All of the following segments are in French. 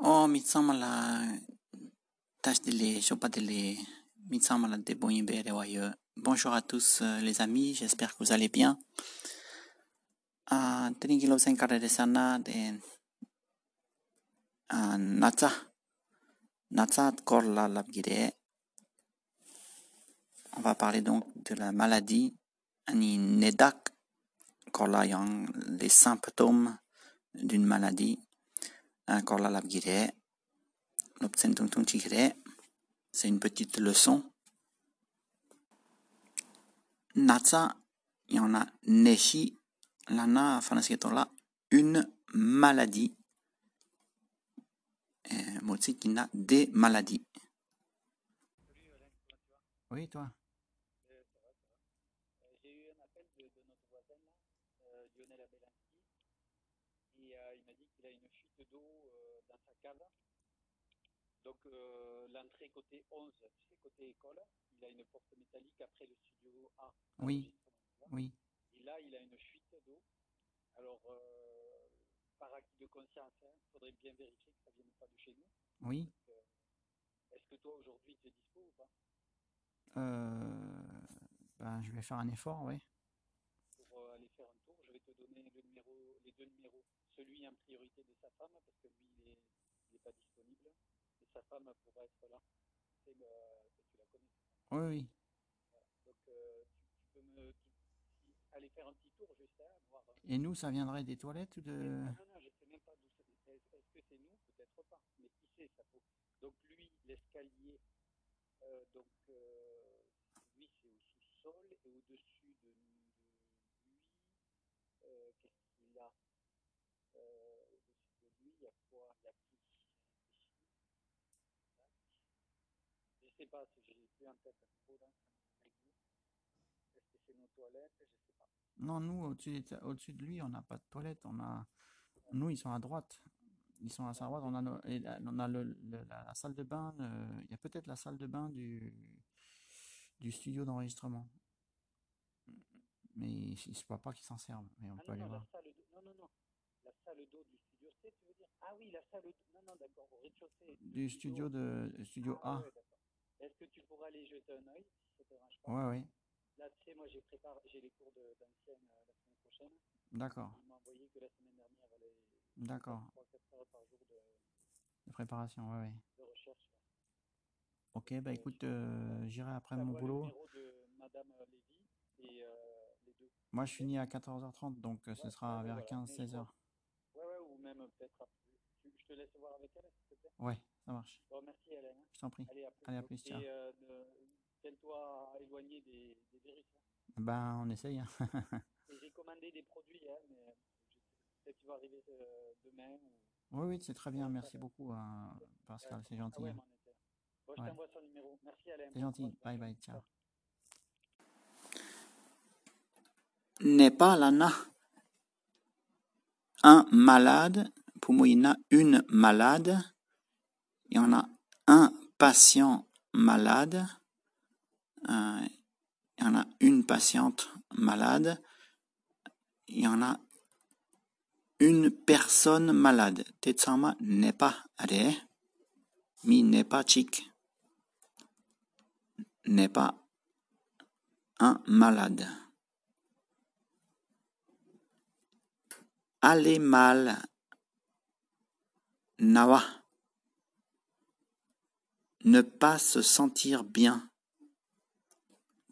Oh, mitsamala tâche de les chopa de les mitsamala de boyimbe Bonjour à tous euh, les amis, j'espère que vous allez bien. Trinigilo s'encarre de sana de Natsa. Natsa korla labgire. On va parler donc de la maladie ani nedak korla yang les symptômes d'une maladie encore la labgire. C'est une petite leçon. Natsa, il y en a neshi, lana, là une maladie. Motsi qui n'a des maladies. Oui, toi. J'ai eu un appel de, de notre voisin, là, euh, Lionel Abelanski, et euh, il m'a dit qu'il a une fuite d'eau euh, dans sa cave. Donc euh, l'entrée côté 11, tu sais, côté école, il a une porte métallique après le studio A. Oui, oui. Et là, il a une fuite d'eau. Alors, euh, par acquis de conscience, il faudrait bien vérifier que ça ne vienne pas de chez nous. Oui. Euh, Est-ce que toi, aujourd'hui, tu es dispo ou pas? Euh, ben, je vais faire un effort, oui. pour aller faire un tour. Je vais te donner le numéro, les deux numéros. Celui en priorité de sa femme, parce que lui, il n'est pas disponible. Pourra être là. C'est tu la connais. Oui, oui. Donc, euh, tu, tu peux me tu- si- aller faire un petit tour juste hein, voir. euh, Et nous, ça viendrait des toilettes ou de... Non, non, je sais même pas d'où. Est-ce est-ce que c'est nous? Peut-être pas. Mais qui sait, ça peut. Donc, lui, l'escalier, euh, donc, euh, lui, c'est au sous-sol et au-dessus de, de lui, euh, qu'est-ce qu'il a? Au-dessus de lui, il y a quoi? Il y a qui Je sais pas, si j'ai plus en tête trop là, avec vous. Est-ce que c'est nos toilettes? Je sais pas. Non, nous, au-dessus de lui, on n'a pas de toilette. On a... Nous, ils sont à droite. Ils sont à sa droite. On a, nos- et la- on a le, le- la, la salle de bain. le- Il y a peut-être la salle de bain du, du studio d'enregistrement. Mais je ne vois pas qu'ils s'en servent. Mais on Ah peut non, aller non, la voir. salle d'eau. Non, non, non. La salle d'eau du studio C, tu veux dire? Ah oui, la salle d'eau. Non, non, d'accord, au rez-de-chaussée. Du studio, de, studio Ah, A. ouais. Est-ce que tu pourras aller jeter un œil, si ça te dérange pas Ouais, ouais. Là, tu sais, moi, j'ai préparé, j'ai les cours d'ancienne euh, la semaine prochaine. D'accord. Ils m'ont envoyé que la semaine dernière, les D'accord. 3-4 heures par jour de, De préparation, ouais, ouais. de recherche. Ok, bah écoute, euh, j'irai après mon le boulot. numéro de Madame euh, Lévy et euh, les deux. Moi, je finis à 14h30, donc euh, ce Ouais, sera ouais, vers voilà. 15-16 Mais je heures. Ouais, ouais, ou même euh, peut-être Je te laisse voir avec elle, s'il te plaît. Ouais, ça marche. Bon, merci, Hélène. hein. Je t'en prie. Allez, à plus. Allez, à plus, ciao. Et euh, tiens-toi à éloigner des, des virus. hein. Ben, on essaye. hein. J'ai commandé des produits, hein, mais euh, peut-être qu'ils vont arriver euh, demain. Ou... oui, oui, c'est très bien. Ouais, Merci beaucoup, hein, Pascal. C'est Ah gentil. ouais, hein. Bon, je Ouais. t'envoie son numéro. Merci, Alain. C'est gentil. Bye bye. Ciao. Ciao. N'est pas lana. Un malade. Pour moi, il y en a une malade. Il y en a un patient malade. Euh, il y en a une patiente malade. Il y en a une personne malade. Tetsama n'est pas are. Mi n'est pas chic. N'est pas un malade. Aller mal. Nawa. Ne pas se sentir bien.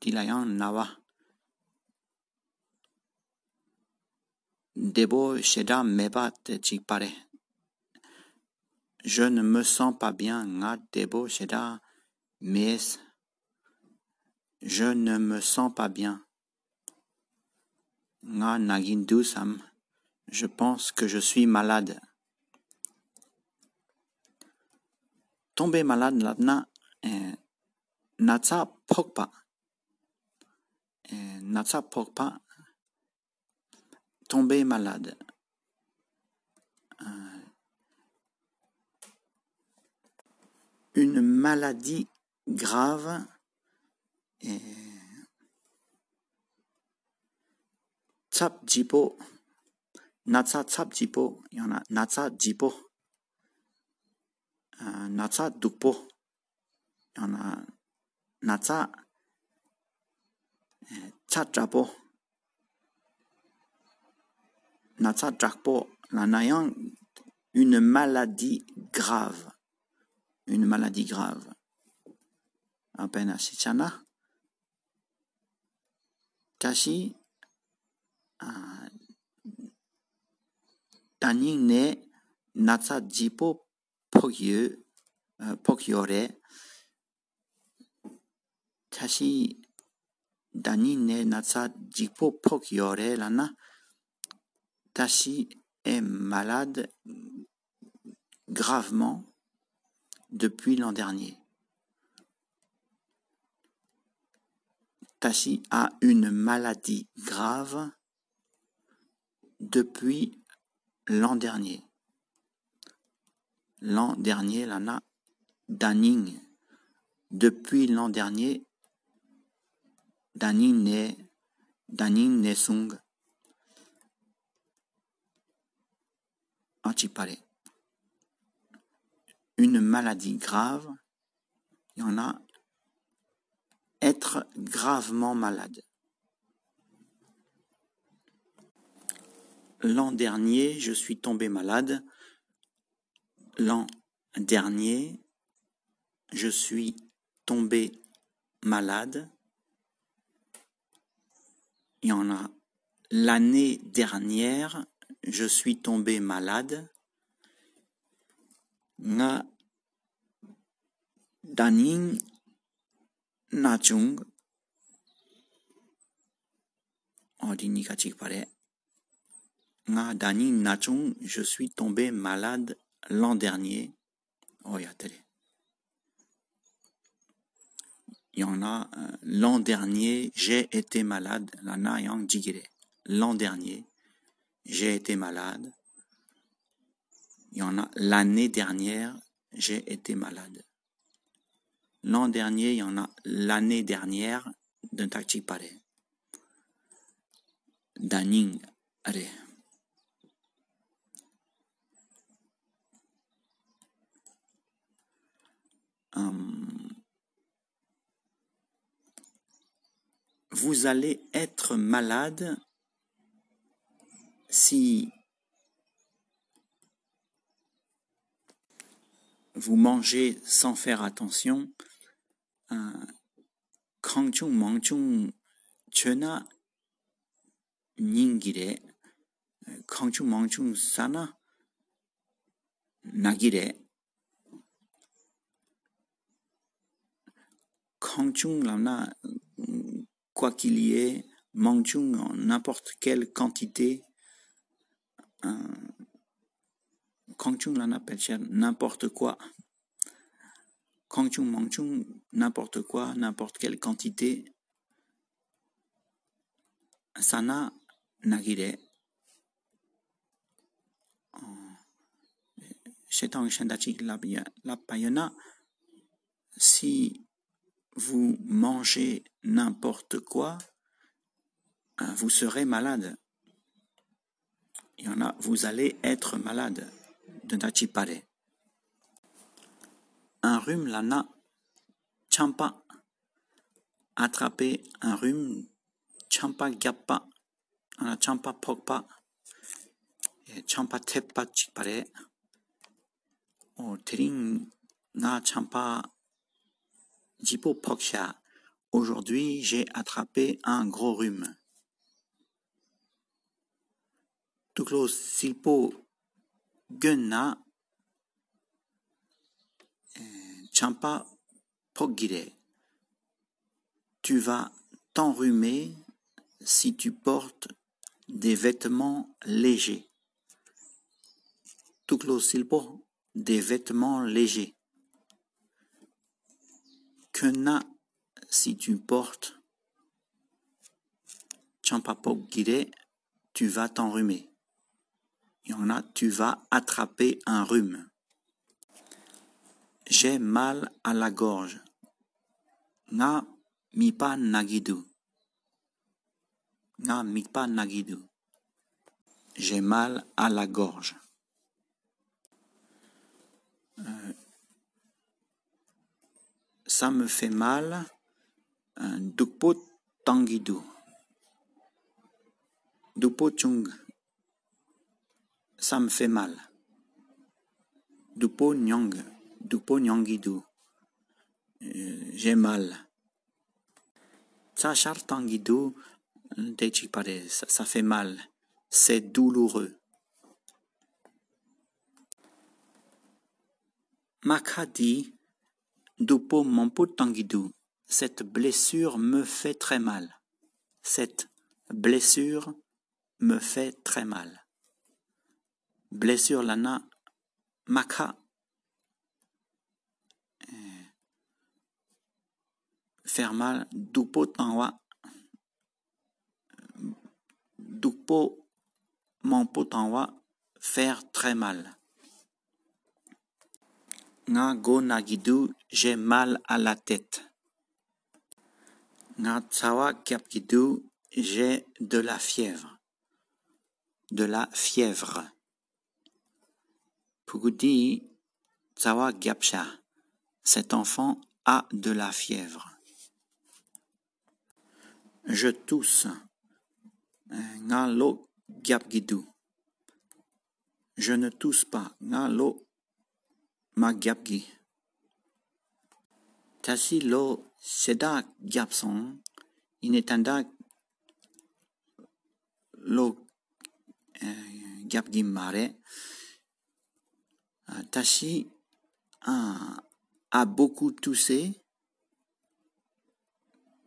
Dilayan nawa. Debo sheda meba te chikpare. Je ne me sens pas bien. Nga debo sheda mes. Je ne me sens pas bien. Nga nagindu sam. Je pense que je suis malade. Tomber malade là-dedans, eh, natsa pokpa. Eh, natsa pokpa. Tomber malade. Euh, une maladie grave. Et... Tsap jipo. Natsa tsap jipo. Y en a natsa jipo. Natsa dukpo. Il y en a natsa euh, tchatrapo. Natsa trakpo. La nayang une maladie grave. Une maladie grave. Apena sichana. Tashi uh, Taning ne natsa jipo jipo pokyore lana. Tashi est malade gravement depuis l'an dernier. Tashi a une maladie grave depuis l'an dernier. L'an dernier, lana Daning. Depuis l'an dernier, Daning ne Daning ne sung. Achipare. Une maladie grave, il y en a être gravement malade. L'an dernier, je suis tombé malade. L'an dernier, je suis tombé malade. Il y en a l'année dernière, je suis tombé malade. Nga daning nachung. Ordini kachik pare. Nga daning nachung, je suis tombé malade l'an dernier. Oh. Il y en a euh, l'an dernier, j'ai été malade. L'an dernier, j'ai été malade. Il y en a l'année dernière, j'ai été malade. L'an dernier, il y en a l'année dernière d'un tachi pare. Daning vous allez être malade si vous mangez sans faire attention, kangchung mangchung chena ningire, kangchung mangchung sana nagire, kangchung lamna quoi qu'il y ait, mangchung n'importe quelle quantité, Kangchung l'on appelle n'importe quoi. Kangchung Mangchung, n'importe quoi, n'importe quelle quantité. Sana Nagire. Shetang Shendachik Lapayana. Si vous mangez n'importe quoi, vous serez malade. Il y en a, vous allez être malade de Nachipare. Un rhume, lana, champa. Attraper un rhume, champa gappa. Ana champa pokpa. Champa tepa chipare. O tering na champa Aujourd'hui, j'ai attrapé un gros rhume. Gunna champa pogire. Tu vas t'enrhumer si tu portes des vêtements légers. Tuklo silpo des vêtements légers. Kunna si tu portes champa pogire, tu vas t'enrhumer. Il y en a, tu vas attraper un rhume. J'ai mal à la gorge. Nga mipa nagidu. Nga mipa nagidu. J'ai mal à la gorge. Euh, ça me fait mal. Euh, Dukpo tangidu. Dupo chung. Ça me fait mal. Dupo nyong. Dupo nyongidu. Euh, J'ai mal. Ça char tangidu. Dechi pare. Ça, ça fait mal. C'est douloureux. Maka Dupo mampo tangidu, cette blessure me fait très mal. Cette blessure me fait très mal. Blessure lana, maka, euh, faire mal, dupo tanwa, dupo mampo faire très mal. Nga go nagidu, j'ai mal à la tête. Nga tsawa kiapkidu, j'ai de la fièvre. De la fièvre. Pugudi tsawa gyapsha. Cet enfant a de la fièvre. Je tousse. Nga lo gyapgidu. Je ne tousse pas. Nga lo ma gyapgi. Tasi lo seda gyapson, inetanda lo euh, gyapgi mare. Euh, Tashi a, a beaucoup toussé,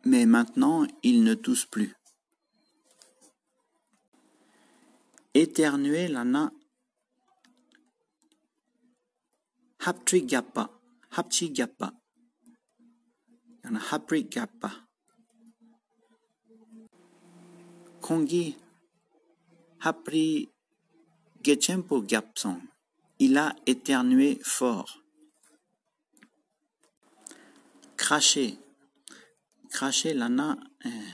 mais maintenant il ne tousse plus. Éternuer lana haptri gyappa, hapchi gyappa. Yana hapri gyappa. Kongi hapri gechempo gyapson. Il a éternué fort. Cracher. Cracher lana eh.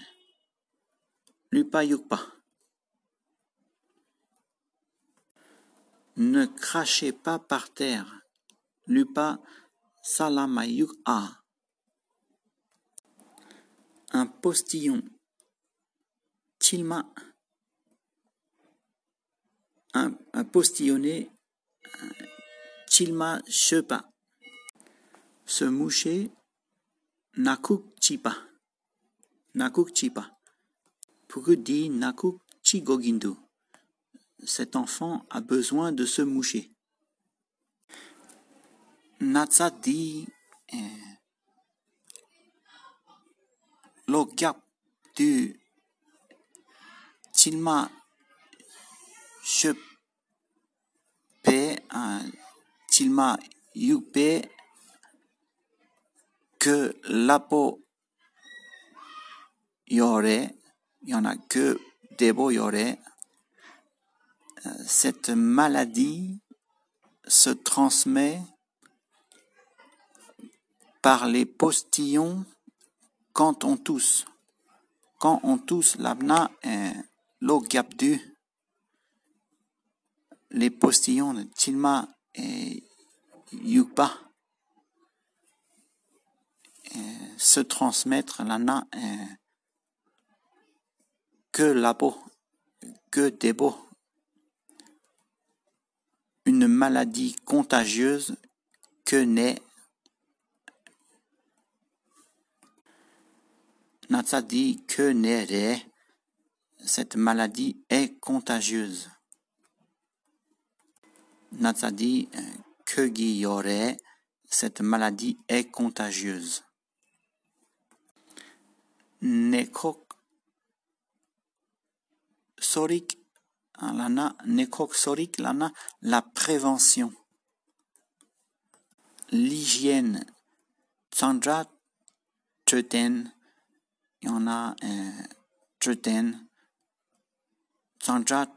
Ne crachez pas par terre. Lupa salamayuk a. Un postillon. Tilma. Un, un postillonné. Tilma shepa. Se moucher. Nakuk chipa. Nakuk chipa. Pugudi nakuk chigogindu. Cet enfant a besoin de se moucher. Natsa di eh, lo gyap du tilma shepe un tilma yupe que lapo yore, il y en a que debo yore. Euh, Cette maladie se transmet par les postillons quand on tousse. Quand on tousse, l'abna gapdu. Les postillons de Tilma et Yupa se transmettre l'ana que la peau, que des beaux. Une maladie contagieuse que naît Natsa dit que nere, cette maladie est contagieuse. Natsa dit euh, que guillore, cette maladie est contagieuse. Nekok sorik lana, nekok lana, la prévention. L'hygiène. Sandra Treten, il y en a euh, Treten. Sandra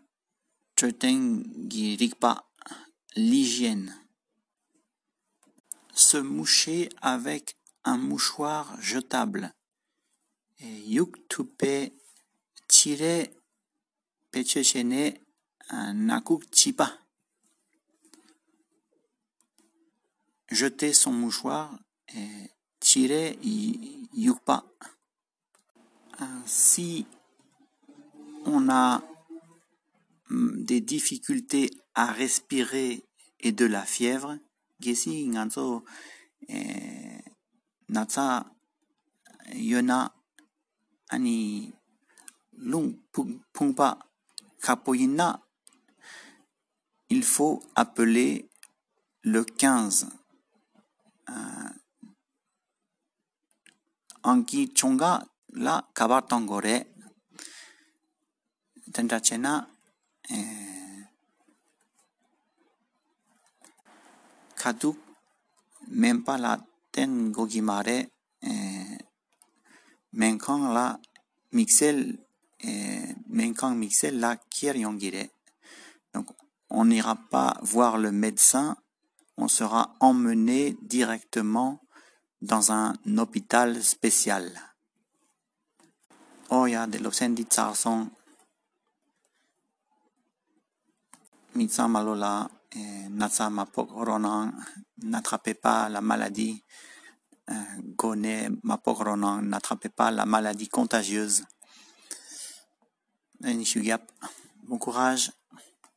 Treten Girikpa, l'hygiène. Se moucher avec un mouchoir jetable. Et Yuk tupe tire pechechene nakuk chipa. Jeter son mouchoir et chire yukpa. Si on a des difficultés à respirer et de la fièvre, natsa yona ani lung pungpa kapoyina, il faut appeler le 15. Anki chonga la kabatangore tentachena kaduk mempa la ten gogimare menkang la mixel menkang mixel la kier yongire. Donc on n'ira pas voir le médecin, on sera emmené directement dans un hôpital spécial. Oh ya de los son mitsa malola natsa mapok ronan n'attrapez pas la maladie gone mapok ronan n'attrapez pas la maladie contagieuse. Bon courage.